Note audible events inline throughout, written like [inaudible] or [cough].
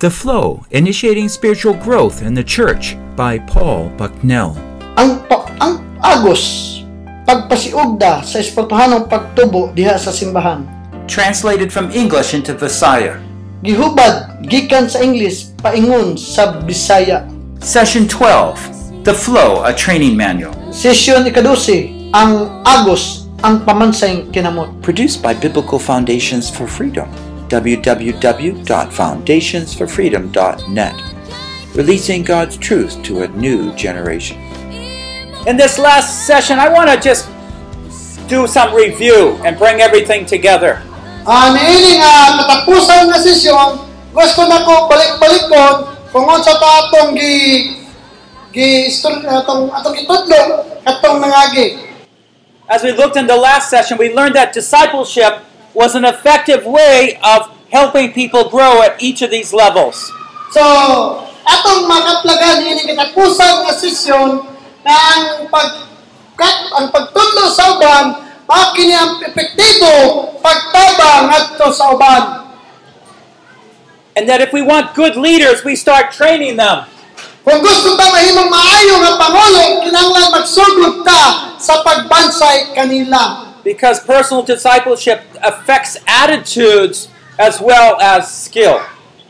The Flow Initiating Spiritual Growth in the Church by Paul Bucknell. ang pa- ang agos pagpasiugda sa espirituhanong pagtubo diha sa simbahan Translated from English into Visaya. gihubad gikan sa English paingon sa Bisaya Session 12 The Flow, a Training Manual. session ikadusi ang agos ang pamansayng kinamot Produced by Biblical Foundations for Freedom. www.foundationsforfreedom.net. Releasing God's truth to a new generation. In this last session, I want to just do some review and bring everything together. Niini ah, nga katapusan nga sesyon, gusto na ko balik-balikon kung unsa ta atong gi gi atong atong itudlo katong nangagi. As we looked in the last session, we learned that discipleship was an effective way of helping people grow at each of these levels. So, atong makaplagan ini katapusan nga sesyon na ang pag kat, ang pagtudlo sa uban mao kini ang epektibo pagtabang ngadto sa uban. And that if we want good leaders, we start training them. Kung gusto ta mahimong maayo nga pangulo, kinahanglan magsugod ta sa pagbansay kanila. Because personal discipleship affects attitudes as well as skill.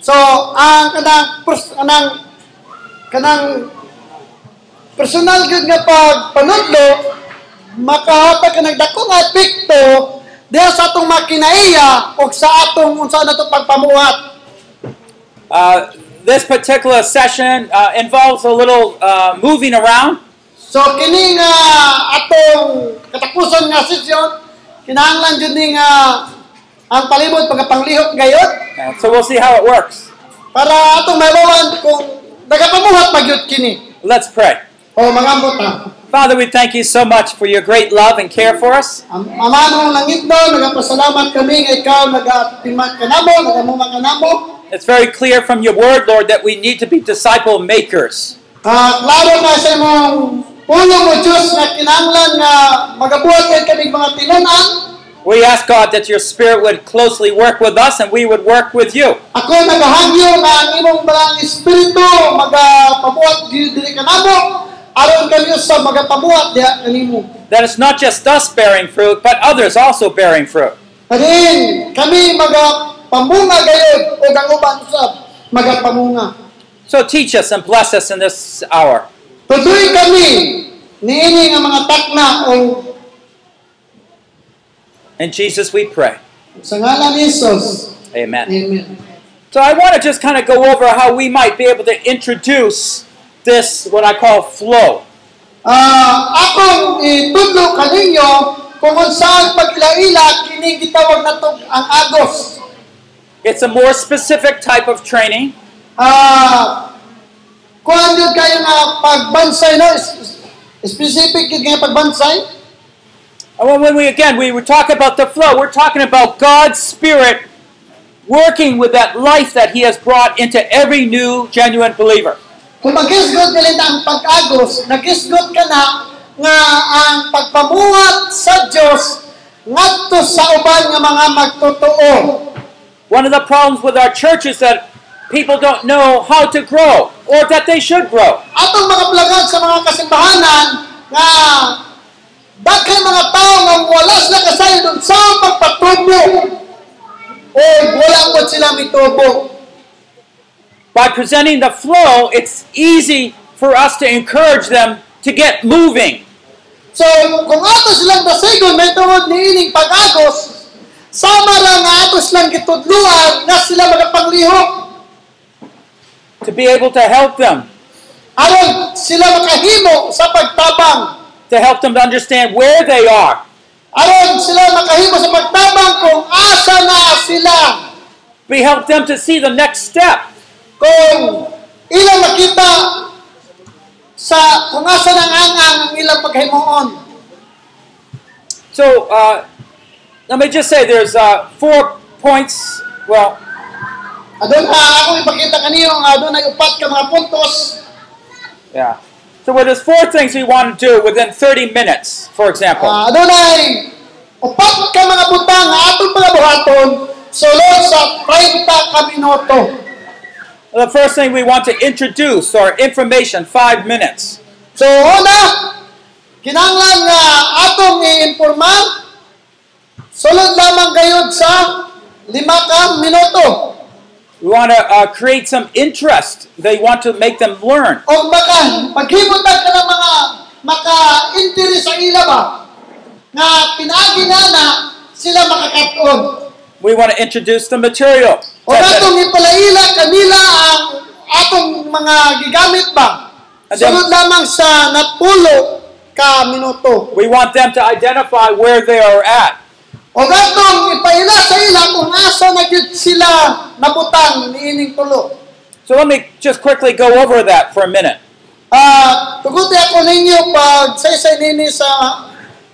So, ang kanang pers- kanang kanang personal gyud nga pagpanudlo makahatag ka nagdako nga epekto diha sa atong makinaiya o sa atong unsa na to pagpamuhat. Uh, this particular session uh, involves a little uh, moving around. So kini nga atong katapusan nga sesyon kinahanglan jud ni nga ang palibot pagkapanglihok gayod Uh, so we'll see how it works. para atong mabawan kung nagapamuhat pagyud kini. Let's pray. O mga ta. Father, we thank you so much for your great love and care for us. It's very clear from your word, Lord, that we need to be disciple makers. Ah, klaro na sa imong pulo mo Diyos na kinahanglan nga magabuhat kay kami mga tinunan. We ask, God, that your spirit would closely work with us and we would work with you. Ako nagahagyo nga ang imong balang espiritu magapabuhat dili ka namo aron kami sa magapabuhat diha kanimo. That it's not just us bearing fruit, but others also bearing fruit. Kadin kami magapamunga gayud ug ang uban usab magapamunga. So teach us and bless us in this hour. Tuloy kami niini nga mga takna o In Jesus we pray. sa ngalan ni Jesus. Amen. Amen. So I want to just kind of go over how we might be able to introduce this, what I call flow. Ah, akong itudlo kaninyo kung saan pagila-ila kini gitawag nato ang agos. It's a more specific type of training. Ah, kayo nga pagbansay Is- specific nga pagbansay. Oh, and when- when we again we were talking about the flow, we're talking about God's Spirit working with that life that He has brought into every new genuine believer. Kung magisgot nila ang pag-agos, nagisgot ka na nga ang pagpamuhat sa Dios ngadto sa uban nga mga magtotoo. One of the problems with our church is that people don't know how to grow or that they should grow. Atong mga plagad sa mga kasimbahanan nga daghan mga tao nga wala sila kasayod sa pagpatubo o wala po sila mitubo. By presenting the flow, it's easy for us to encourage them to get moving. So, kung ato silang basigon, may tungod ni ining pag-agos, sama lang ato silang gitudluan nga sila magapanglihok. To be able to help them, aron sila makahimo sa pagtabang. to help them to understand where they are, Aron sila makahimo sa pagtabang kung asa na sila. we help them to see the next step. Kung ilang makita sa kung asa nang angang ang ilang paghimuon. So, uh, let me just say there's uh, four points. Well, Adon ako ipakita kaniyo nga upat ka mga puntos. yeah. So, well, there's four things we want to do within 30 minutes, for example. Ah, Adunay upat ka mga butang nga atong pagabuhaton sulod sa 30 ka minuto. The first thing we want to introduce or information, five minutes. So una, kinahanglan nga atong i-informa sulod lamang gayud sa lima ka minuto. We want to uh, create some interest. They want to make them learn. O baka paghimutan ka mga maka-interest sa ila ba nga pinaagi na na sila makakaton. We want to introduce the material. O atong ipalaila kanila ang atong mga gigamit ba? And then- Sulod lamang sa napulo ka minuto. We want them to identify where they are at. O gatong ipaila sa ila kung asa na gyud sila nabutang niining tulo. So let me just quickly go over that for a minute. Ah, tuguti ako ninyo pag saysay nini sa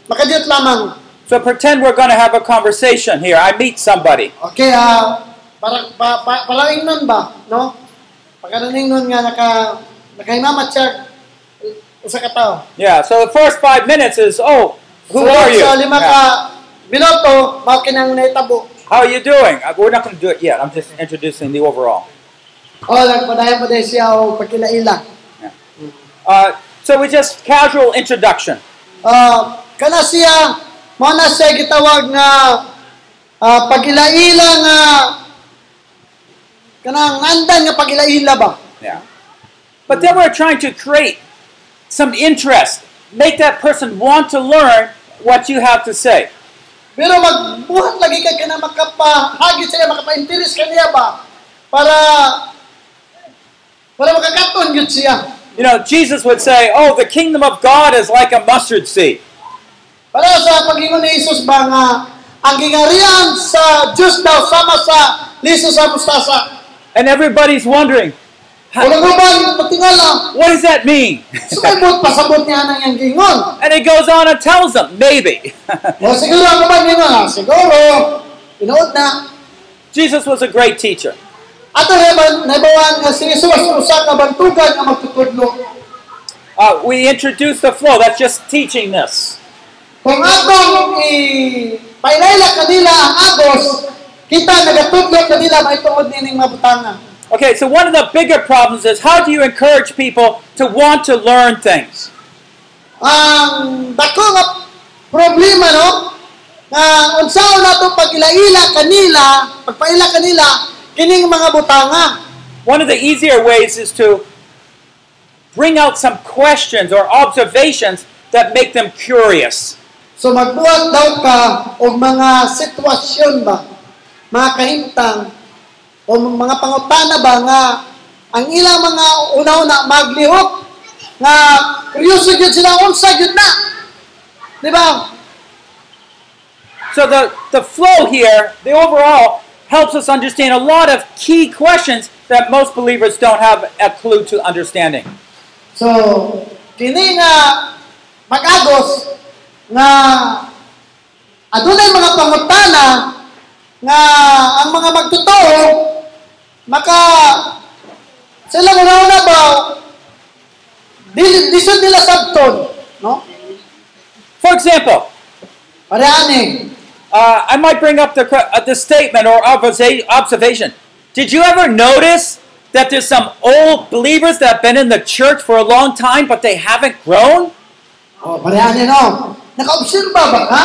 makadiyot lamang. So pretend we're going to have a conversation here. I meet somebody. Okay, ah, para pa, pa, palaingnon ba, no? Pagkanaingnon nga naka nakahimamat siya usa ka tao. Yeah, so the first five minutes is, oh, who So, are you? Sa lima Yeah. ka minuto, mao kinang naitabo. How are you doing? Uh, We're not going to do it yet. I'm just introducing the overall. O, nagpadayon pa siya o pagkilaila. Uh, so we just casual introduction. Ah, kana siya mo na siya gitawag nga ah, pagilaila nga kanang andan nga pagilaila ba Yeah. But then we're trying to create some interest, make that person want to learn what you have to say. Pero magbuhat lagi ka kana makapahagit siya makapa-interest kaniya ba para para makakaton gyud siya You know, Jesus would say, "Oh, the kingdom of God is like a mustard seed." para sa pagingon ni Jesus ba nga ang gingarian sa Diyos daw sama sa liso sa mustasa And everybody's wondering. What does that mean? Sumabot, pasabot niya nang [laughs] and he goes on and tells them, maybe. [laughs] O siguro ang uban niya nga, siguro, pinuod na. Jesus was a great teacher. Ato na nabawan nga si Jesus usa ka bantugan nga magtutudlo. Uh, we introduced the flow. That's just teaching this. Kung atong i kanila ang agos, kita nagatudlo kanila maitungod nining mabutangan. Okay, so one of the bigger problems is how do you encourage people to want to learn things? Ang dako nga problema no nga unsaon nato pagilaila kanila, pagpaila kanila kining mga butanga. One of the easier ways is to bring out some questions or observations that make them curious. So magbuhat daw ka og mga sitwasyon ba, mga kahimtang o mga pangutana ba nga ang ilang mga una-una maglihok nga kuryoso gyud sila unsa gyud na. Di ba? So the, the flow here, the overall, helps us understand a lot of key questions that most believers don't have a clue to understanding. So kini nga mag-agos nga adunay mga pangutana nga ang mga magtotoo maka sila una-una ba dili disod nila sabton no For example, pareani uh, I might bring up the, uh, the statement or observa- observation. Did you ever notice that there's some old believers that have been in the church for a long time but they haven't grown? oh pareani no nakaobserba ba ka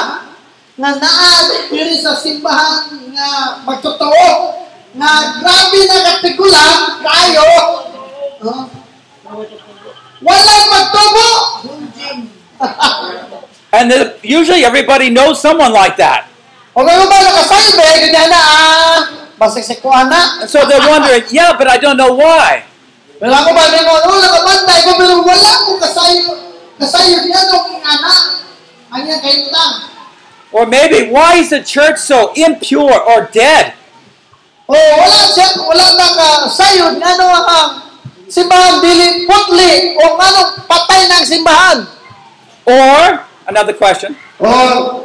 nga naa diri sa simbahan nga magtotoo nga grabe na katigulan kayo. No? walang magtubo. [laughs] And the, usually everybody knows someone like that. Ah, so they're wondering, yeah, but I don't know why. Or maybe, why is the church so impure or dead? O wala siya, wala na kasayo, ano ang simbahan, dili putli, o ano, patay ng simbahan. Or, another question, O,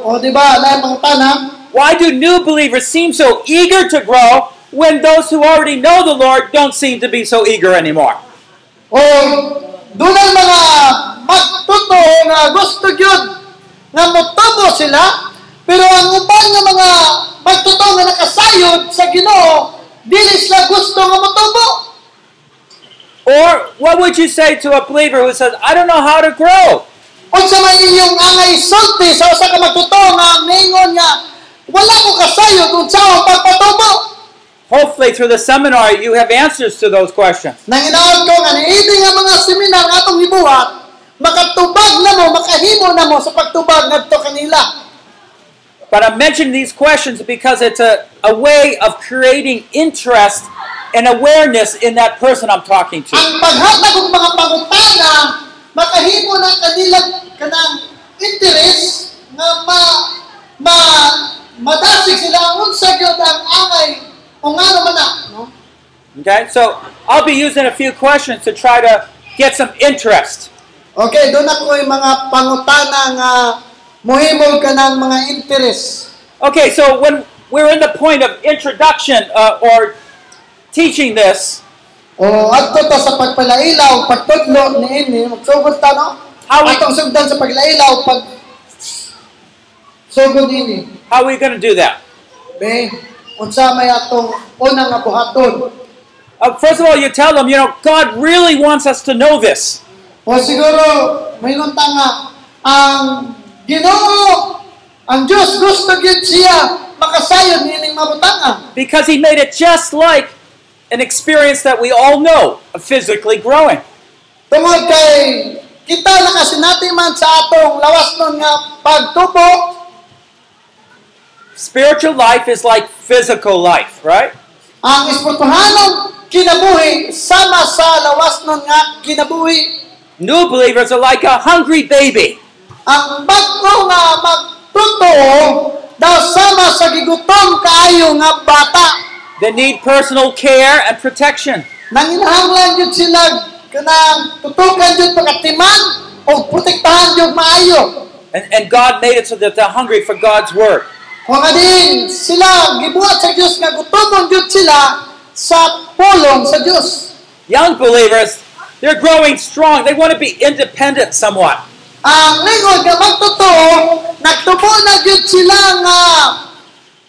o di ba, lahat mga tanang, why do new believers seem so eager to grow when those who already know the Lord don't seem to be so eager anymore? O doon ang mga magtuto nga gusto yun nga motubo sila pero ang uban nga mga magtuto nga nakasayod sa Ginoo dili sila gusto nga motubo. Or what would you say to a believer who says, I don't know how to grow? Unsa man inyong angay sulti sa usa ka magtutuo nga ningon nga wala ko kasayo kung sa akong pagpatubo. Hopefully, through the seminar, you have answers to those questions. Nang inaot ko nga niini nga mga seminar atong gibuhat, makatubag na mo, makahimo na mo sa pagtubag ngadto kanila. But I'm mentioning these questions because it's a, a way of creating interest and awareness in that person I'm talking to. Ang paghatag og mga pangutana makahimo na kanila kanang interes nga ma ma madasig sila unsa gyud ang angay o nga naman no? Okay? So I'll be using a few questions to try to get some interest. Okay, doon ako yung mga pangutana nga muhimol ka ng mga interes. Okay, so when we're in the point of introduction uh, or teaching this, O adto ta sa pagpalailaw, pagtudlo ni ini, magsugod ta no? How we- Atong sugdan sa paglailaw pag sugod ini. how are we going to do that? Be, unsa may atong unang nga buhaton. Uh, first of all, you tell them, you know, God really wants us to know this. O siguro, may nga, ang Ginoo, ang Diyos gusto gyud siya makasayod nining mabutanga. Because He made it just like an experience that we all know of physically growing. Tungod kay kita nakasinati man sa atong lawas nun nga pagtubo, Spiritual life is like physical life, right? ang espirituhanong kinabuhi sama sa lawas nun nga kinabuhi. New believers are like a hungry baby. Ang bago nga magtutuo daw sama sa gigutom kaayo nga bata. They need personal care and protection. Nanginahanglan jud sila kanang tutukan jud pagkatiman o protektahan jud maayo. And, and God made it so that they're hungry for God's word. Kung din sila gibuhat sa Dios nga gutomon jud sila sa pulong sa Dios. Young believers, they're growing strong. They want to be independent somewhat. Ang lingkod nga magtotoo, nagtubo na jud sila nga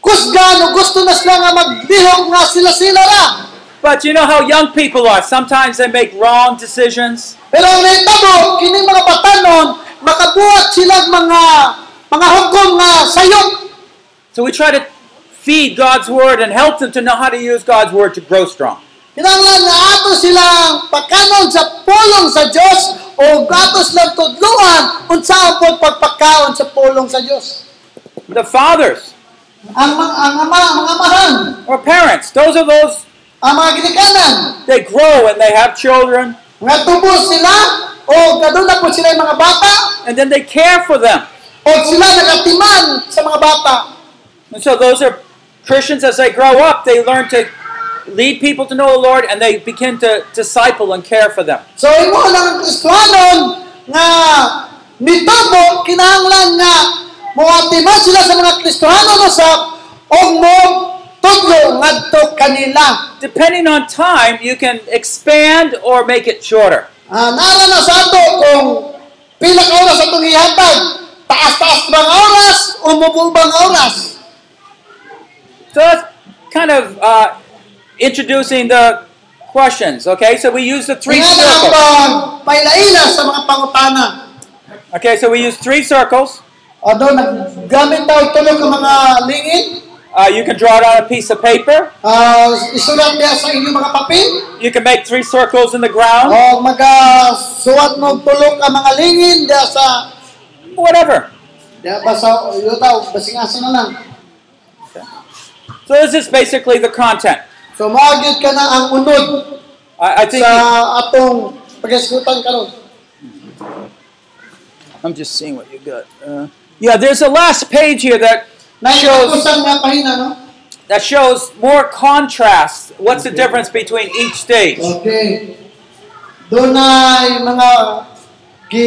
kusgan o gusto na sila nga maglihok nga sila-sila ra. But you know how young people are. Sometimes they make wrong decisions. Pero ang nahitabo, kini mga batanon, makabuhat sila mga mga hukom nga sayop. So we try to feed God's word and help them to know how to use God's word to grow strong. Kinanglan nga ato silang pagkanon sa pulong sa Dios o ato silang tudluan unsa ang pagpakaon sa pulong sa Dios. The fathers Ang mga ang ama, mga amahan, or parents, those are those, ang mga ginikanan, they grow and they have children nga sila o kaduna po sila yung mga bata and then they care for them. o sila nagatiman sa mga bata. And so those are Christians as they grow up, they learn to lead people to know the Lord and they begin to disciple and care for them. So imo lang ang Kristiyanon nga mitubo kinahanglan nga moatiman sila sa mga Kristiyanon usab o mo tudlo ngadto kanila. Depending on time, you can expand or make it shorter. Ah, nara na sa ato kung pila ka oras atong ihatag. Taas-taas bang oras o mububang oras? So that's kind of uh, introducing the questions. Okay, so we use the three Nga na ang circles. sa mga pangutana. Okay, so we use three circles. O doon, naggamit tayo tulo ka mga lingin. Uh, you can draw it on a piece of paper. Ah, isulat niya sa inyong mga papel. You can make three circles in the ground. O magasuwat mo mga diya sa Whatever. diya ba sa yutaw, basingasan na lang. So this is basically the content. So maagid ka na ang unod I, I think sa atong pag-isgutan karon. I'm just seeing what you got. Uh, yeah, there's a last page here that shows that shows more contrast. What's the difference between each stage? Okay. Doon ay mga gi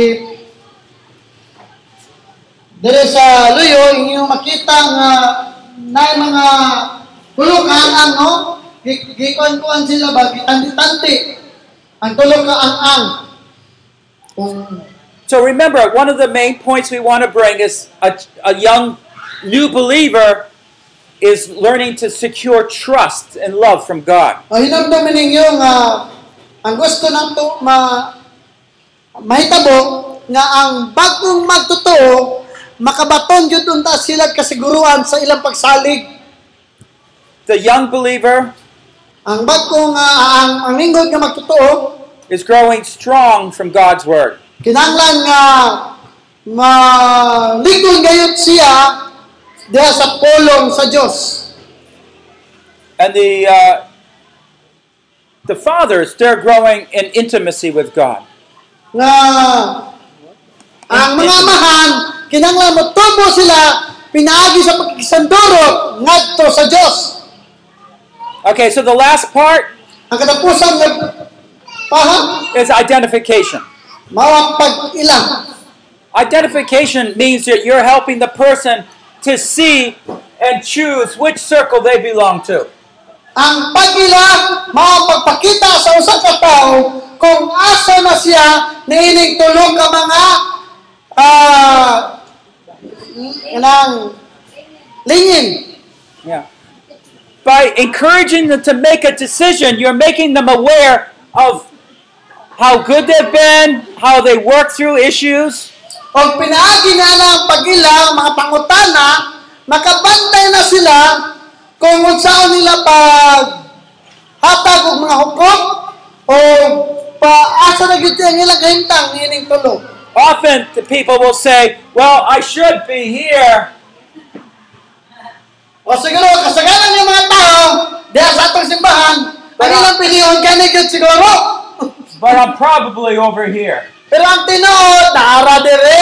Dire sa luyo, inyong makita nga na mga tulog ka ang no? Gi- Gikuan-kuan sila ba? Gitanti-tanti. Ang tulog ka ang ang. Kung So remember, one of the main points we want to bring is a, a young new believer is learning to secure trust and love from God. uh, hinamdamin ninyo nga ang gusto nato ma mahitabo nga ang bagong magtotoo makabaton jud unta sila kasiguruhan sa ilang pagsalig The young believer ang bagong nga ang ang lingkod nga magtotoo is growing strong from God's word. kinahanglan nga malikon gayud siya diha sa polong sa Dios And the uh, the fathers, they're growing in intimacy with God. nga ang mga amahan kinahanglan motubo sila pinaagi sa pagkikisandurot ngadto sa Dios Okay, so the last part ang katapusan nga paha is identification. pag-ilang Identification means that you're helping the person to see and choose which circle they belong to. ang pag-ila mao sa usa ka tawo kung asa na siya niining tulong ka mga ah nang lingin Yeah. By encouraging them to make a decision, you're making them aware of how good they've been, how they work through issues, pinaagi na ng mga pangutana makabantay na sila kung unsaon nila pag hatag og mga hukom o paasa na gyud ang ilang kahimtang niining tulong Often the people will say, Well, I should be here, O siguro, kasagaran yung mga tao, diya sa atong simbahan, ang ilang pilihon kani gyud siguro. but I'm probably over here. Pero ang tinuod, naara dire.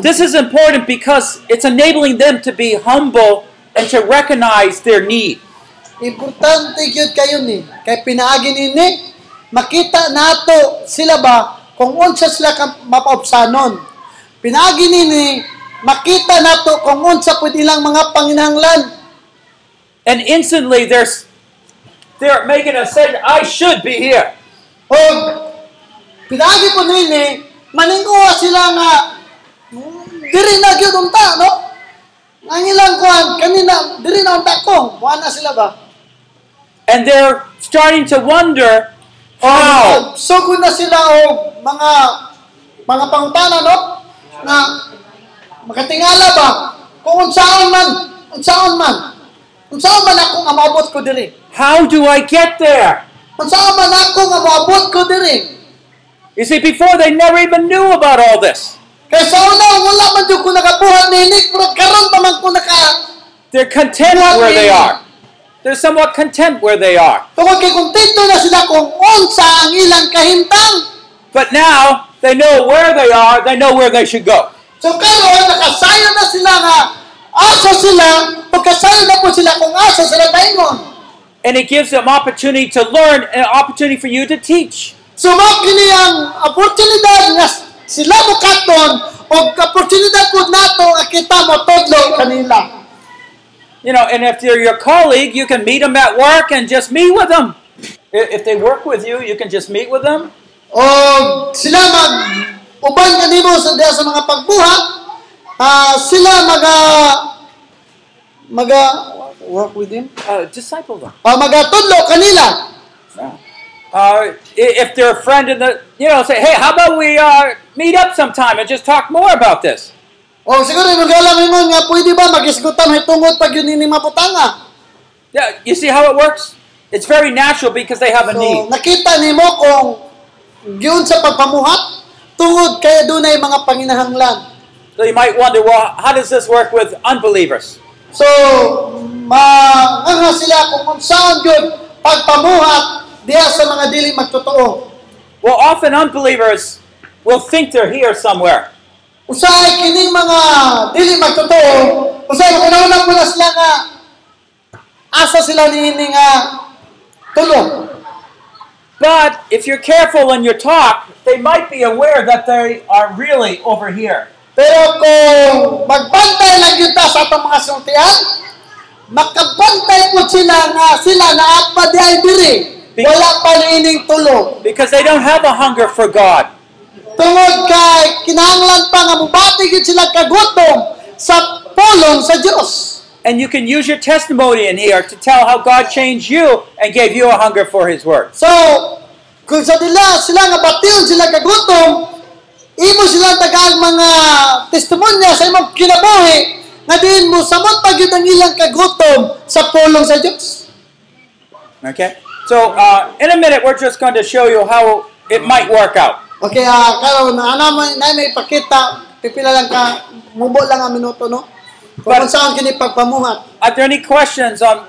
This is important because it's enabling them to be humble and to recognize their need. Importante gyud kayo ni. Kay pinaagi nini, makita nato sila ba kung unsa sila ka Pinaagi nini, makita nato kung unsa pud ilang mga panginahanglan. And instantly they're, they're making a decision, I should be here. O pinagi po nini, maninguha sila nga "Hmm, diri na gyud unta, no? Ang ilang kuan kanina diri na unta ko, na sila ba? And they're starting to wonder how. Oh, sugod na sila og mga mga pangutana no? Na makatingala ba kung unsaon man, unsaon man. Unsaon man ako nga maabot ko diri? How do I get there? Unsaon man ako nga maabot ko diri? You see, before they never even knew about all this. Kaya sa una, wala man jud ko nakabuhat nini, pero karon pa man ko naka They're content where they are. They're somewhat content where they are. Tungod kay kontento na sila kung unsa ang ilang kahimtang. But now they know where they are, they know where they should go. So karon nakasayo na sila nga asa sila, pagkasayo na po sila kung asa sila taingon. And it gives them opportunity to learn and an opportunity for you to teach. So mao kini ang oportunidad nga sila mo katon o oportunidad pud nato nga kita mo tudlo kanila. You know, and if they're your colleague, you can meet them at work and just meet with them. If they work with you, you can just meet with them. O sila mag uban kanimo sa diha sa mga pagbuhat, ah sila maga maga work with him. Uh, disciple them. Ah, magatudlo kanila. Uh, i- if they're a friend in the, you know, say, hey, how about we uh, meet up sometime and just talk more about this? O siguro magalang mo nga pwede ba magisgutan may tungod pag yun ini maputanga. Yeah, you see how it works? It's very natural because they have a So need. nakita nimo kung yun sa pagpamuhat tungod kaya dunay mga panginahanglan. So you might wonder, well, how does this work with unbelievers? So manganga sila kung unsaon gyud pagpamuhat diha sa mga dili magtotoo. Well, often unbelievers will think they're here somewhere. Usahay kining mga dili magtotoo, usahay una-una po na sila nga asa sila niini nga tulong. But if you're careful in your talk, they might be aware that they are really over here. Pero kung magbantay lang yun sa atong mga sultian, makabantay po sila nga sila na apa di ay diri. Wala pa niining tulong. Because they don't have a hunger for God. Tungod kay kinahanglan pa nga gyud sila kagutom sa pulong sa Dios. And you can use your testimony in here to tell how God changed you and gave you a hunger for His Word. So, kung sa nila, sila nga batiyon, sila kagutom, imo sila tagang mga testimonya sa imong kinabuhi, nga din mo samot pag yun ang ilang kagutom sa pulong sa Diyos. Okay? So, uh, in a minute, we're just going to show you how it might work out. Okay, ah, karon na ana may na may pakita, pipila lang ka, mubo lang ang minuto, no? But- saan kini pagpamuhat. Are there any questions on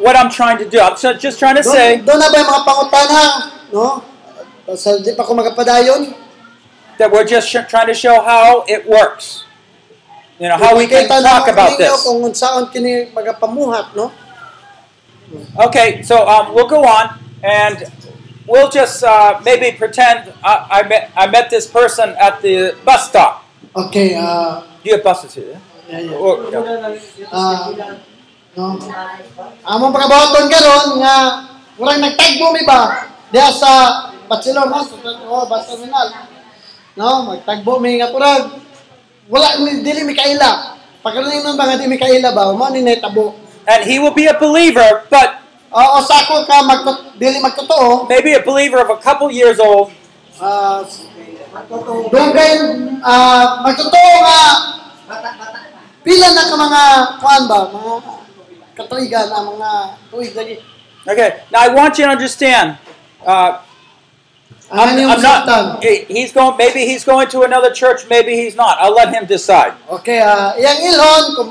what I'm trying to do? I'm so- just trying to say Doon, na ba mga pangutana, no? Sa di pa ko magapadayon. that we're just trying to show how it works. You know, how we can talk about this. Kung saan kini magapamuhat, no? Okay, so um, we'll go on and we'll just uh, maybe pretend I, I, met, I met this person at the bus stop. Okay, Do you have buses here? Yeah, yeah. Or-. Ah, no. Among pagkabaton karon nga murag nagtagbo mi ba diha sa Bachelor no sa oh, terminal. No, magtagbo mi nga purag wala mi dili mi kaila. Pagkaroon nang mga di mi kaila ba, mo ni netabo. And he will be a believer, but Oo, sa ako ka mag dili magtotoo. maybe a believer of a couple years old, Ah, doon kay ah magtotoo nga pila na ka mga kuan ba, mga katuigan ang mga tuig lagi. Okay, now I want you to understand. Uh, Ano yung I'm not. He's going. Maybe he's going to another church. Maybe he's not. I'll let him decide. Okay, ah, iyang ilhon, kung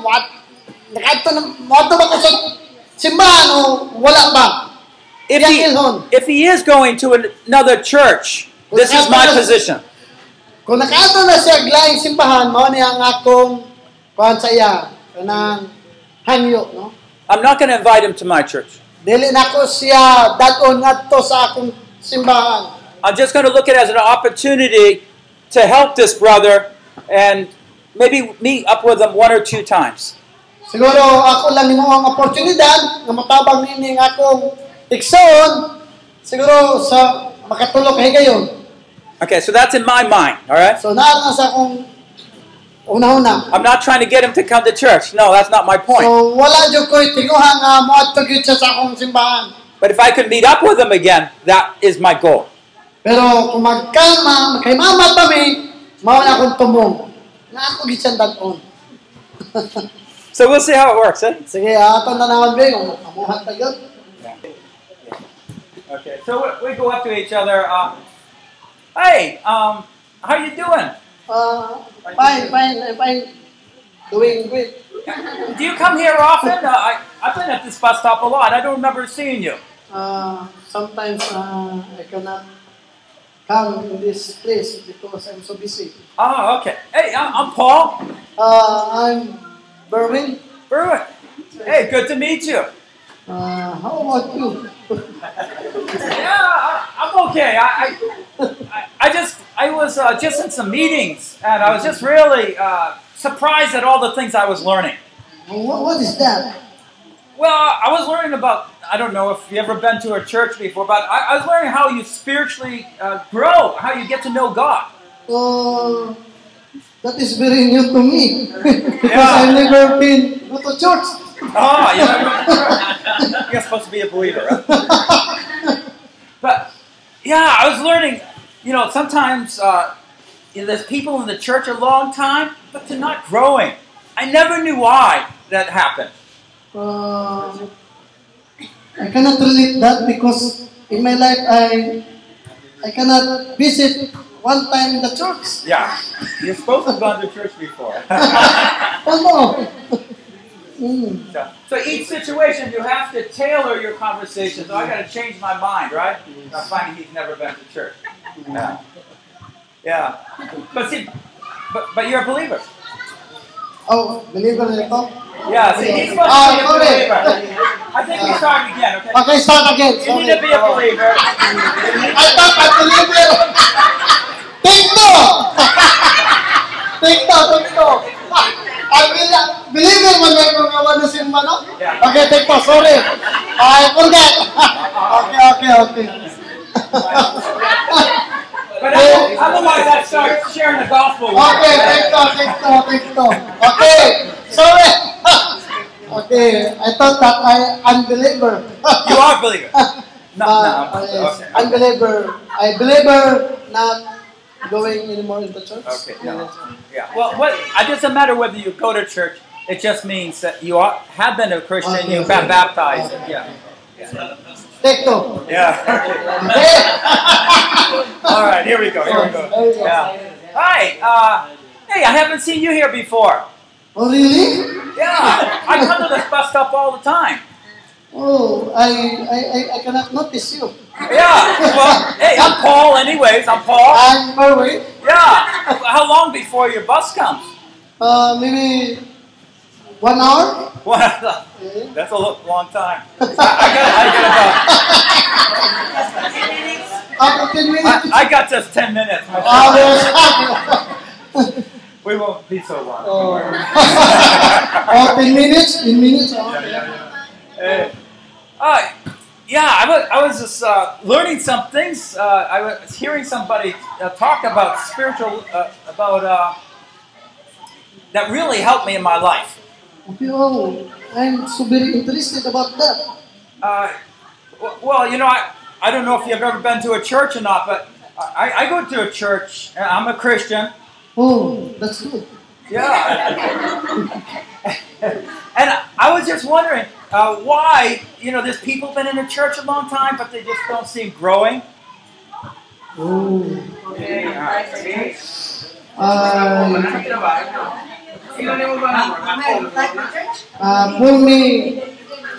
nakato na, mato ba sa simbahan o wala ba? If he, ilhon. if he is going to an- another church, this is my position. Kung nakato na siya glaing simbahan, mao ni ang akong kuhan sa kanang hangyo, no? I'm not going to invite him to my church. Dili na ko siya dadon ngadto sa akong simbahan. I'm just going to look at it as an opportunity to help this brother and maybe meet up with him one or two times. Siguro ako lang nimo ang oportunidad nga matabang nini ang akong tikson siguro sa makatulog kay gayon. Okay, so that's in my mind, all right? So naa na sa akong una-una. I'm not trying to get him to come to church. No, that's not my point. So wala jud ko'y tinguha nga moadto gyud sa akong simbahan. But if I could meet up with him again, that is my goal. Pero kung magkama, kay mama pa mao na akong tumong. Nga ako gyud siyang dadon. [laughs] So we'll see how it works, eh? Sige, aton na naman ba kung amuhat pa gyud. Okay, so we, we go up to each other. Uh, hey, um, how you doing? Uh, fine, fine, fine. Doing great. Do you come here often? Uh, I, I've been at this bus stop a lot. I don't remember seeing you. Uh, sometimes uh, I cannot come to this place because I'm so busy. Oh, okay. Hey, I'm, I'm Paul Uh, I'm Berwin. Bruin. Hey, good to meet you. Uh, how about you? [laughs] Yeah, I, I'm okay. I, I- I just, I was uh, just in some meetings, and I was just really uh, surprised at all the things I was learning. What, what is that? Well, I was learning about, I don't know if you've ever been to a church before, but I, I was learning how you spiritually uh, grow, how you get to know God. Uh, that is very new to me [laughs] because Yeah. I've never been to church. Oh, you know, you're supposed to be a believer. Right? [laughs] But yeah, I was learning. You know, sometimes uh, you know, there's people in the church a long time, but they're not growing. I never knew why that happened. Uh, I cannot relate that because in my life I I cannot visit one time in the church. Yeah, you're supposed to have gone to church before. [laughs] Oh no. [laughs] Mm. So, so each situation, you have to tailor your conversation. So I got to change my mind, right? I'm finding he's never been to church. Yeah. Yeah. But see, but, but you're a believer. Oh, believer na ito? Yeah, see, he's supposed Ah, to be a sorry. believer. I think we start again, okay? Okay, start again. You need to be a believer. I thought I believer. Take two. Take two. I will, believer man may kung awan na simba, no? Okay, take two, sorry. I forget. okay, okay, okay. But other- otherwise, I start sharing the gospel. with Okay, you. take two, take two, take two. Okay, sorry. Okay, I thought that I unbeliever. You are a believer. [laughs] No, Uh, no. uh, yes, Okay. Unbeliever. I believer not going anymore in the church. Okay, no. Yeah. Well, what? It doesn't matter whether you go to church. It just means that you are, have been a Christian. Okay. You've been baptized. Yeah. Take two. Yeah. [laughs] All right. Here we go. Here we go. Yeah. Hi. Uh, hey, I haven't seen you here before. Oh, really? Yeah. I come to this bus stop all the time. Oh, I, I, I, I cannot notice you. Yeah. Well, hey, I'm Paul. Anyways, I'm Paul. I'm Marwin. Yeah. How long before your bus comes? Uh, maybe one hour. Okay. that's a long time. I, I got. I got about. [laughs] After 10 minutes. I, I got just ten minutes. [laughs] Ah. [laughs] We won't be so long. oh. oh, 10 minutes? 10 minutes? Oh, Hey. Uh, yeah, I was, I was just uh, learning some things. Uh, I was hearing somebody uh, talk about spiritual, uh, about uh, that really helped me in my life. Oh, I'm so very interested about that. Uh, well, you know, I, I don't know if you've ever been to a church or not, but I, I go to a church. I'm a Christian. Oh, that's good. Yeah. [laughs] and I was just wondering uh, why, you know, there's people been in the church a long time, but they just don't seem growing. Oh. Okay. Uh, uh, me,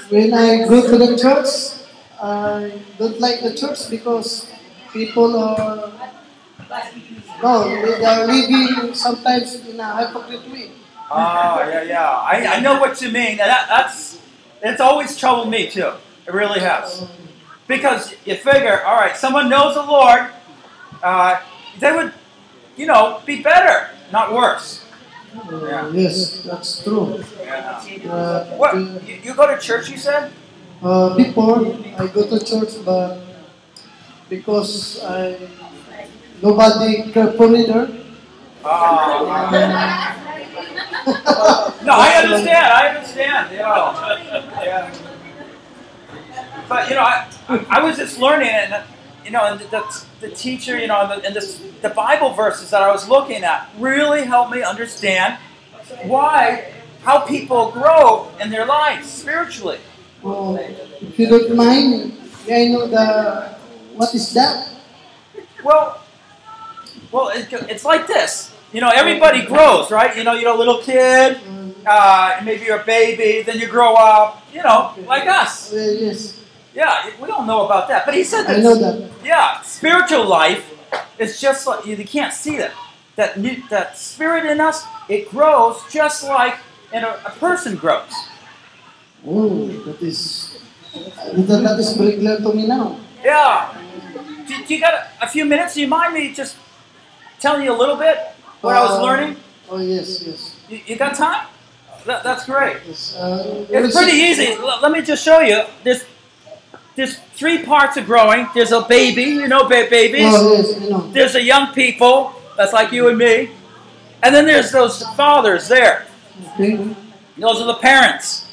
when I go to the church, I don't like the church because people are no, they are living sometimes in a hypocrite way. Oh, yeah, yeah. I, I know what you mean. That, that's it's always troubled me too. It really has. Because you figure, all right, someone knows the Lord, uh, they would, you know, be better, not worse. Uh, yes, that's true. Yeah. Uh, What? You, you go to church? You said? uh, before I go to church, but because I nobody care for me there. Oh. [laughs] no, I understand. I understand. You know. Yeah. But you know, I, I was just learning, and you know, and the, the teacher, you know, and, the, and this, the Bible verses that I was looking at really helped me understand why, how people grow in their lives spiritually. Oh, if you don't mind, I know the what is that? Well, well, it, it's like this. You know, everybody grows, right? You know, you're a little kid, uh, maybe you're a baby, then you grow up. You know, like us. Yes, Yeah, we don't know about that. But he said I that. know that. Yeah, spiritual life is just like you can't see that. That new, that spirit in us, it grows just like in a, a person grows. Oh, that is that, that is very clear to me now. Yeah. Do, do you got a, a few minutes? Do you mind me just telling you a little bit what I was Uh, learning? Oh yes, yes. You, you got time? That, that's great. yes. Uh, It's pretty easy. L- let me just show you. There's there's three parts of growing. There's a baby, you know, ba- babies. Oh yes, know. There's a young people, that's like you and me. And then there's those fathers there. Okay. Those are the parents.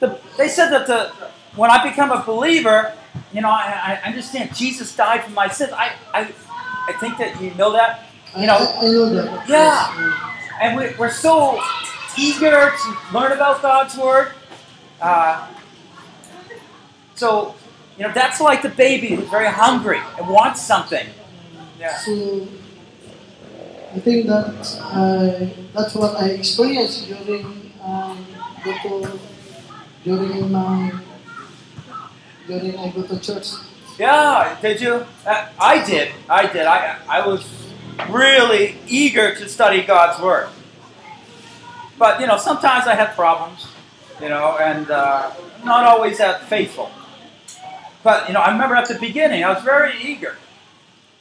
The, they said that the, when I become a believer, you know, I, I understand Jesus died for my sins. I, I, I think that you know that. You know, I, I know that. Yeah. and we, we're so eager to learn about God's Word. Uh, so, you know, that's like the baby who's very hungry and wants something. Yeah. So I think that uh, that's what I experienced during um, go to during my during I go to church. Yeah, did you? Uh, I did. I did. I, I was really eager to study God's Word. But, you know, sometimes I had problems, you know, and uh, not always that faithful. But, you know, I remember at the beginning, I was very eager.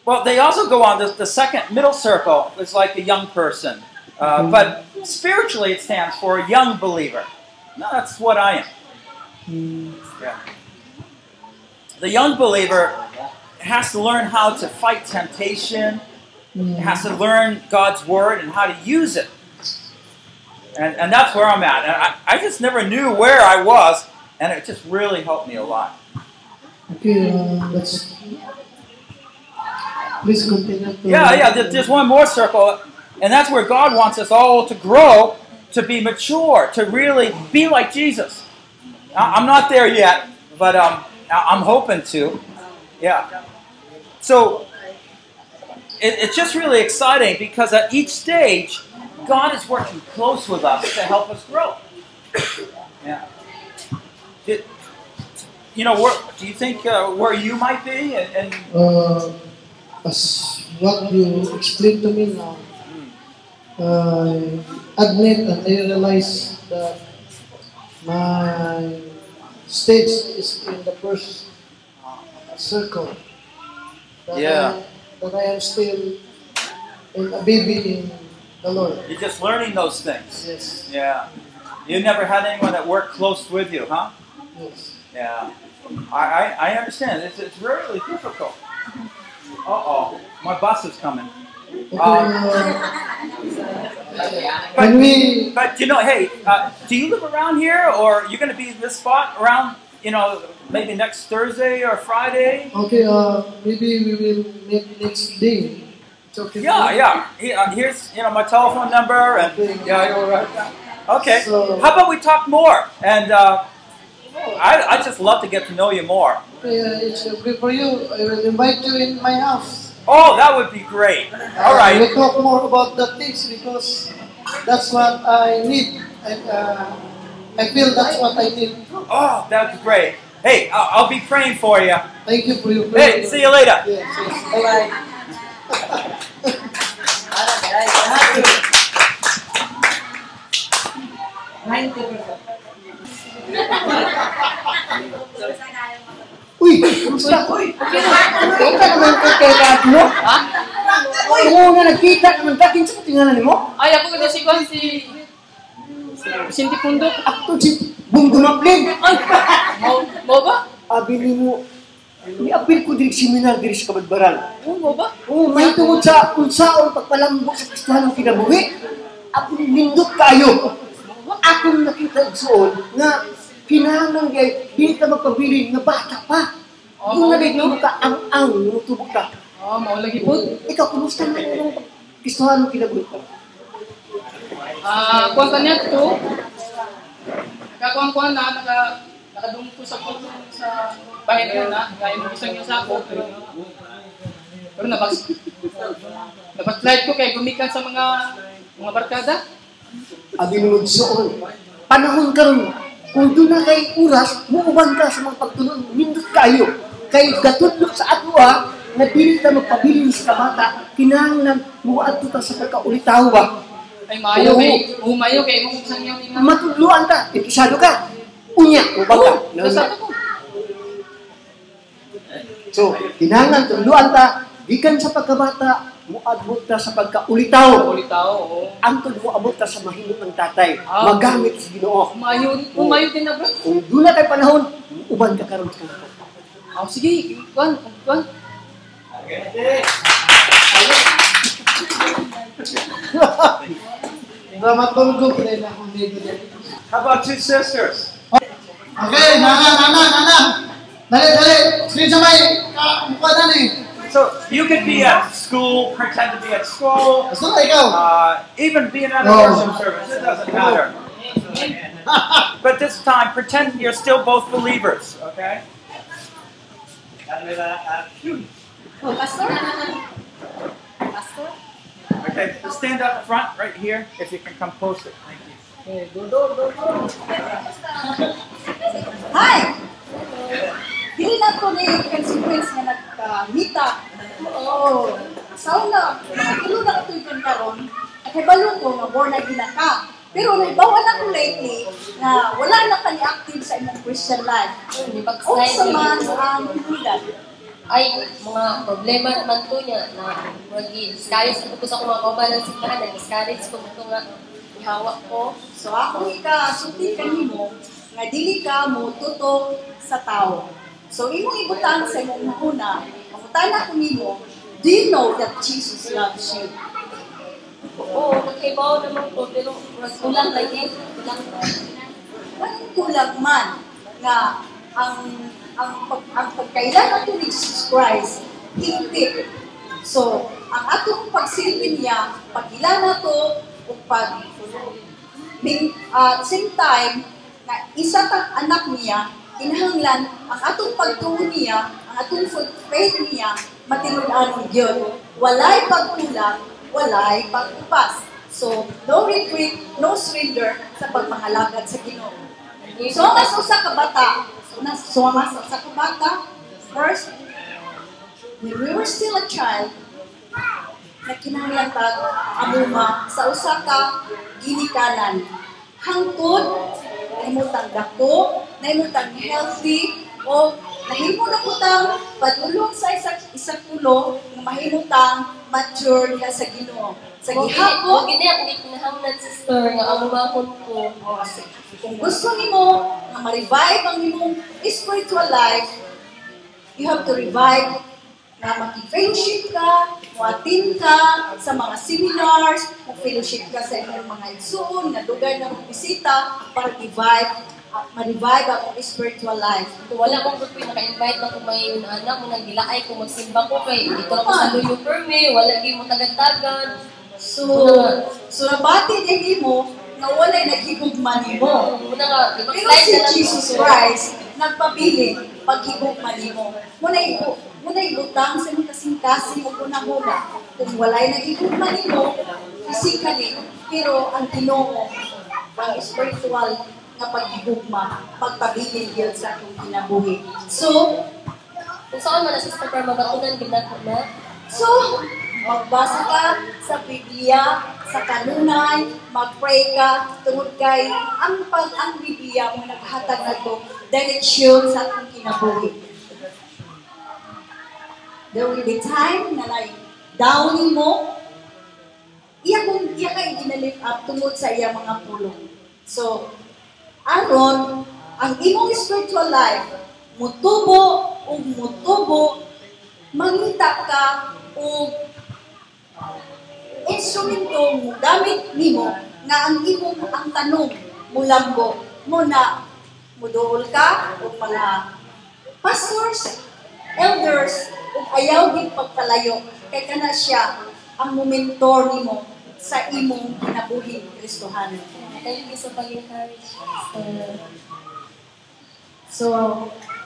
Well, they also go on, the, the second middle circle is like a young person. Uh, but spiritually, it stands for a young believer. No, that's what I am. Mm, Yeah. The young believer has to learn how to fight temptation, mm, has to learn God's word and how to use it. And, and that's where I'm at. And I, I just never knew where I was, and it just really helped me a lot. Uh. Yeah, yeah, there- there's one more circle, and that's where God wants us all to grow, to be mature, to really be like Jesus. I- I'm not there yet, but um, I'm hoping to. Yeah. So it, it's just really exciting because at each stage, God is working close with us to help us grow. [coughs] Yeah. You know, where, do you think uh, where you might be? And, and Uh, as what you explained to me now, I admit and I realize that my stage is in the first circle. That Yeah. I, that I am still in a baby in the Lord. you're just learning those things. Yes. Yeah. You never had anyone that worked close with you, huh? Yes. Yeah. I, I, I understand. It's, it's really difficult. Uh oh. My bus is coming. Um, uh, [laughs] But, we but you know, hey, uh, do you live around here or you're going to be in this spot around, you know, maybe next Thursday or Friday? okay, uh, maybe we will meet next day. It's okay. Yeah, yeah. He- uh, Here's, you know, my telephone number and, yeah, you'll write that. Okay. So- How about we talk more? And uh, I, I just love to get to know you more. Okay, uh, it's okay for you. I will invite you in my house. Oh, that would be great. All Uh, right. We'll talk more about the things because that's what I need. And, uh, I feel that's what I need. Oh, that's great. Hey, I'll, I'll be praying for you. Thank you for your Hey, see you later. Yes, yes. Bye-bye. Uy, kumusta? Uy, huwag ka naman kagkagad mo. Ha? Uy, mo na nagkita naman ka. Kinsa tingnan mo? Ay, ako ito si Juan, si... Sinti Pundok. Ako si Bungo Maplin. Ay, mo, ba? Abi ni mo, Niapil ko diri seminar diri sa Kabadbaran. Oo, mo ba? Oo, may tungod sa unsaon pagpalambok sa Kristiyanong kinabuhi. Ako nindot kayo. Ako nakita igsoon nga kinahanglan gay di ka magpabili nga bata pa. Oh, Kung nalito ka ang ang tubok ka. Oo, mo lagi po. Ikaw kumusta na ang Kristiyanong kinabuhi? Ah, kuwan ka niya to. Nakakuan-kuan na, naka... Nakadungko sa photo sa bahay na na. Kaya mo isang yung sako. Pero, pero nabas... Nabas-slide ko kay gumikan sa mga mga barkada. Abi ni igsoon. Panahon karon kung doon na kay oras, muuban ka sa mga pagtulong, nindot kayo. Kay gatudlok sa ato ha, nga dili ka magpabilin sa kabata, kinahanglan muadto ka sa pagkaulitaw ba? Ay, mayo Oo. kay... Umayo kay mong isang yung ina. Matudluan ka, ikisado ka. Unya, ubang ka. Nasa ko. So, kinahanglan tudluan ta, gikan sa pagkabata, muadbot ka sa pagkaulitaw. Ulit tao, oo. Antod mo abot ka sa mahimot ng tatay, Ah. magamit sa Ginoo. Umayo, umayo din na bro. Kung doon na kay panahon, uban ka karon kanto. Oh, sige, kuan, kuan. Dramatulgo pre na akong dito. How about two sisters? Okay, nana, nana, nana. Dali, dali. Sige sa may ah, mukha na ni. So you could be at school, pretend to be at school, Basta ka ikaw. uh, even being at a No. worship service. It doesn't matter. [laughs] But this time, pretend you're still both believers. Okay. Oh, Pastor? Pastor? Okay. Just stand up front, right here, if you can come closer. Thank you. Hi! Dili na ko ni consequence nga nagka-meet up. Oo. Sauna, nakatulo na ito yung karon. At hebalo ko nga born na ka. Pero naibawa na ko lately na wala na ka active sa imong Christian life. O sa man ang hulugan. ay mga problema naman to niya na mag-discourage ko sa akong mga kaubanan sa kahan, na-discourage ko ito nga ihawak ko. So ako ika sulti kanimo nga dili ka mo tutok sa tao. So imong ibutang sa imong una, mangutana ko nimo, do you know that Jesus loves you? Oo, nagkaibaw naman ko, pero kulang lagi. Kulang Anong kulang man nga ang ang pag, ang pagkailan nato ni Jesus Christ hingpit. So, ang atong pagsilbi niya, pagila nato o pag at same time, na isa tang anak niya, kinahanglan ang atong pagtuon niya, ang atong faith niya, matinudan ng Diyos. Walay pagkulang, walay pagkupas. So, no retreat, no surrender sa pagpangalagad sa Ginoo. So, mas usa ka bata, so, mas, usa ka bata, first, when we were still a child, na kinahanglan tag amuma sa usa ka ginikanan hangtod nahimutang dako nahimutang healthy o nahimo na putang padulong sa isa isa tulo nga mahimutang mature diha sa Ginoo sa gihapon gini ako gikinahanglan sister nga ang umahon ko. kung gusto nimo nga ma-revive ang imong spiritual life you have to revive na makifellowship ka, muatin ka sa mga seminars, mag-fellowship ka sa inyong mga igsoon, na lugar na bisita para revive, uh, ma-revive ang iyong spiritual life. Kung wala kong group naka-invite na kung may yung anak mo nang gilaay kung magsimba ko kay dito ako sa Luyo Perme, wala gi mo tagad-tagad. So, so nabati din mo na walay naghigugman mo. Muna nga, Pero si Jesus. Christ, nagpabili paghigugman mo. Muna ibu, muna ibutang sa mga kasing-kasing o kuna-kuna. Kung walay naghigugman mo, physically, pero ang ginoo, ang spiritual nga paghigugma, pagpabilin yun sa atong kinabuhi. So, Kung saan man na sister mabatunan ginako na, So, magbasa ka sa Biblia, sa kanunay, mag-pray ka, tungod kay ang pag ang Biblia mo naghatag na to, direksyon sa atong kinabuhi. There will be time na like, downing mo, iya kung iya kay ginalift up tungod sa iya mga pulong. So, aron ang imong spiritual life mutubo ug mutubo mangita ka og instrumento mo gamit nimo nga ang imong ang tanong mulambo mo na muduol ka og mga pastors elders ug ayaw gid pagpalayo kay kana siya ang momentor nimo sa imong kinabuhi Kristohano. Thank you sa pag-encourage. sister. So,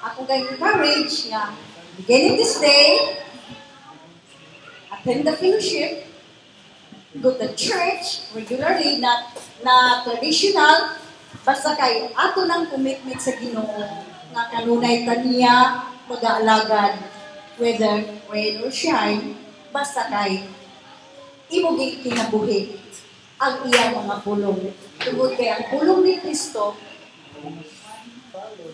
ako kay encourage nga, beginning this day, attend the fellowship, go to church regularly, not na traditional, basta kay ato ng commitment sa Ginoo nga kanunay taniya mag-aalagad whether rain or shine, basta kay imo gi kinabuhi ang iyang mga pulong. Tungod kay ang pulong ni Kristo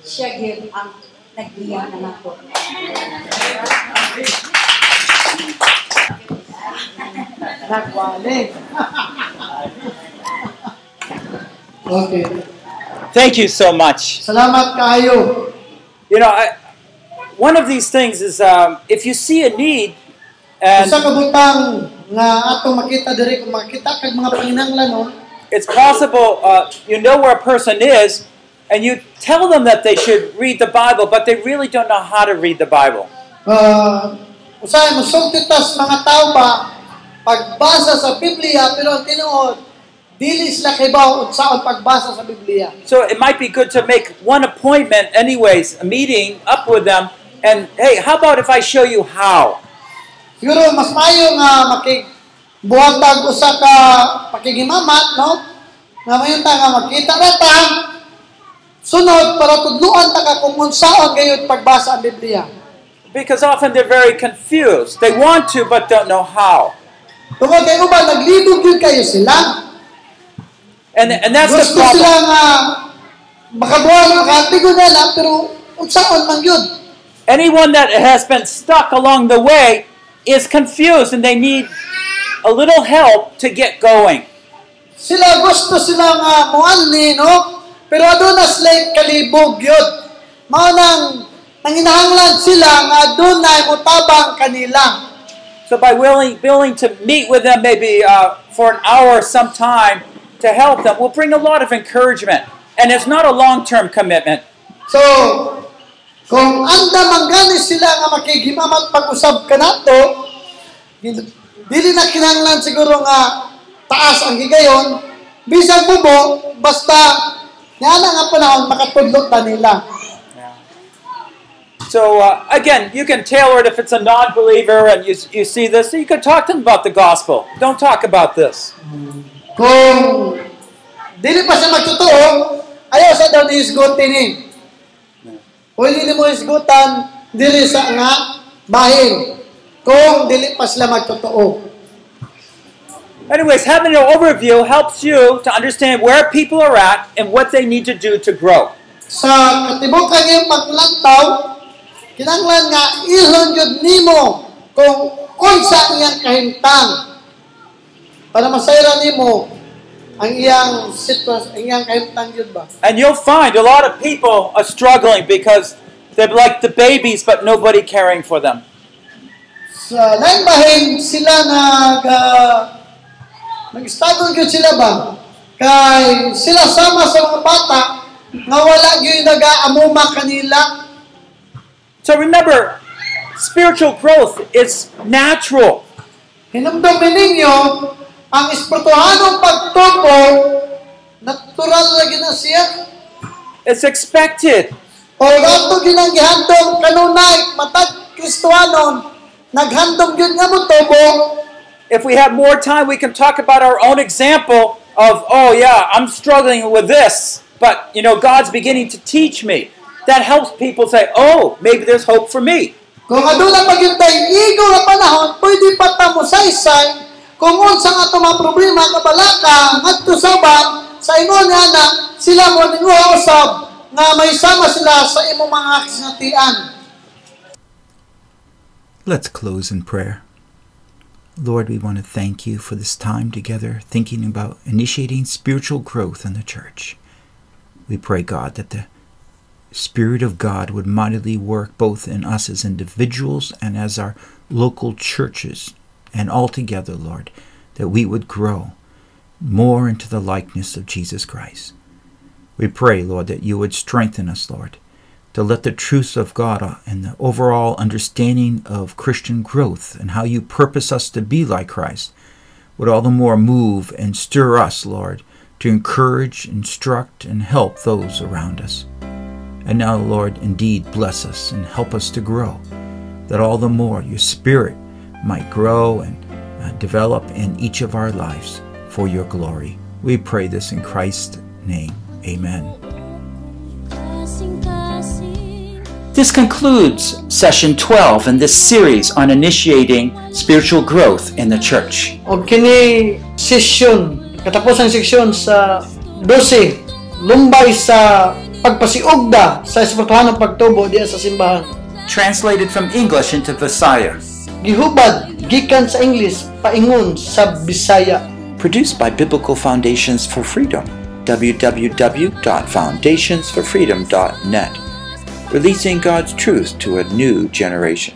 siya gid ang nagbiya na nato. Nagwali. [laughs] okay. Thank you so much. Salamat kayo. You know, I, one of these things is um, if you see a need, and nga atong makita diri kung makita kag mga panginahanglanon, it's possible uh, you know where a person is, and you tell them that they should read the Bible, but they really don't know how to read the Bible. uh, usahay mosulti tas mga tao ba pagbasa sa Biblia pero tinuod dili sila kaybaw unsaon pagbasa sa Biblia. So it might be good to make one appointment, anyways, a meeting up with them, and hey, how about if I show you how? Siguro mas maayo nga makig buhatag usa ka pakigimamat no? Nga mayon ta nga makita ra ta sunod para tudluan ta ka kung unsaon gayud pagbasa ang Biblia. Because often they're very confused. They want to, but don't know how. Tungod kay uban naglibog gyud kayo sila. And, and that's the Gusto sila problem. nga makabuhat na lang pero unsaon man gyud. Anyone that has been stuck along the way is confused and they need a little help to get going. Sila gusto sila nga muanli no? Pero aduna sila kalibog gyud. Mao nang nanginahanglan sila nga adunay mutabang kanila. So So by willing willing to meet with them maybe uh, for an hour sometime to help them will bring a lot of encouragement. And it's not a long-term commitment. So, kung anda manggani sila nga makigimamat pag-usab ka nato, dili na kinahanglan siguro nga taas ang gigayon, bisag bubo, basta nga na nga panahon makatudlot na nila. So uh, again, you can tailor it if it's a non-believer and you, you see this. You can talk to them about the gospel. Don't talk about this. Kung dili pa siya magtotoo, ayaw sa daw ni isgutin ni. Kung hindi mo isgutan, dili sa nga bahin. Kung dili pa sila magtotoo. Anyways, having an overview helps you to understand where people are at and what they need to do to grow. Sa katibukan yung paglantaw, kinanglan nga ilhon yun nimo kung unsa iyang kahintang para masayra nimo ang iyang sitwasyon, ang iyang kahintang yun ba? And you'll find a lot of people are struggling because they're like the babies, but nobody caring for them. Sa lain bahin, sila nag uh, nag-struggle yun sila ba? Kay sila sama sa mga bata nga wala yun nag-aamuma kanila. So remember, spiritual growth is natural. Hinumdumin ninyo, ang espirituhanong pagtubo, natural na siya. It's expected. O ginanggihandong kanunay, matag naghandong yun nga mo tubo, If we have more time, we can talk about our own example of, oh yeah, I'm struggling with this, but you know, God's beginning to teach me. That helps people say, oh, maybe there's hope for me. Kung aduna pag yung igo nga panahon, pwede pa ta mo saysay kung unsa nga ito problema kabalaka ngadto sa sa nga na sila mo nga may sama sila sa imong mga. Let's close in prayer. Lord, we want to thank you for this time together, thinking about initiating spiritual growth in the church. We pray, God, that the Spirit of God would mightily work both in us as individuals and as our local churches, and all together, Lord, that we would grow more into the likeness of Jesus Christ. We pray, Lord, that you would strengthen us, Lord, to let the truths of God uh, and the overall understanding of Christian growth and how you purpose us to be like Christ would all the more move and stir us, Lord, to encourage, instruct, and help those around us. And now, Lord, indeed bless us and help us to grow, that all the more your Spirit might grow and uh, develop in each of our lives for your glory. We pray this in Christ's name. Amen. This concludes session 12 in this series on initiating spiritual growth in the church. O kini session, katapos ang session sa 12, lumbay sa pagpasiugda sa espirituhanong pagtubo diya sa simbahan. Translated from English into Visaya. Gihubad gikan sa English paingon sa Bisaya. Produced by Biblical Foundations for Freedom. www.foundationsforfreedom.net. Releasing God's truth to a new generation.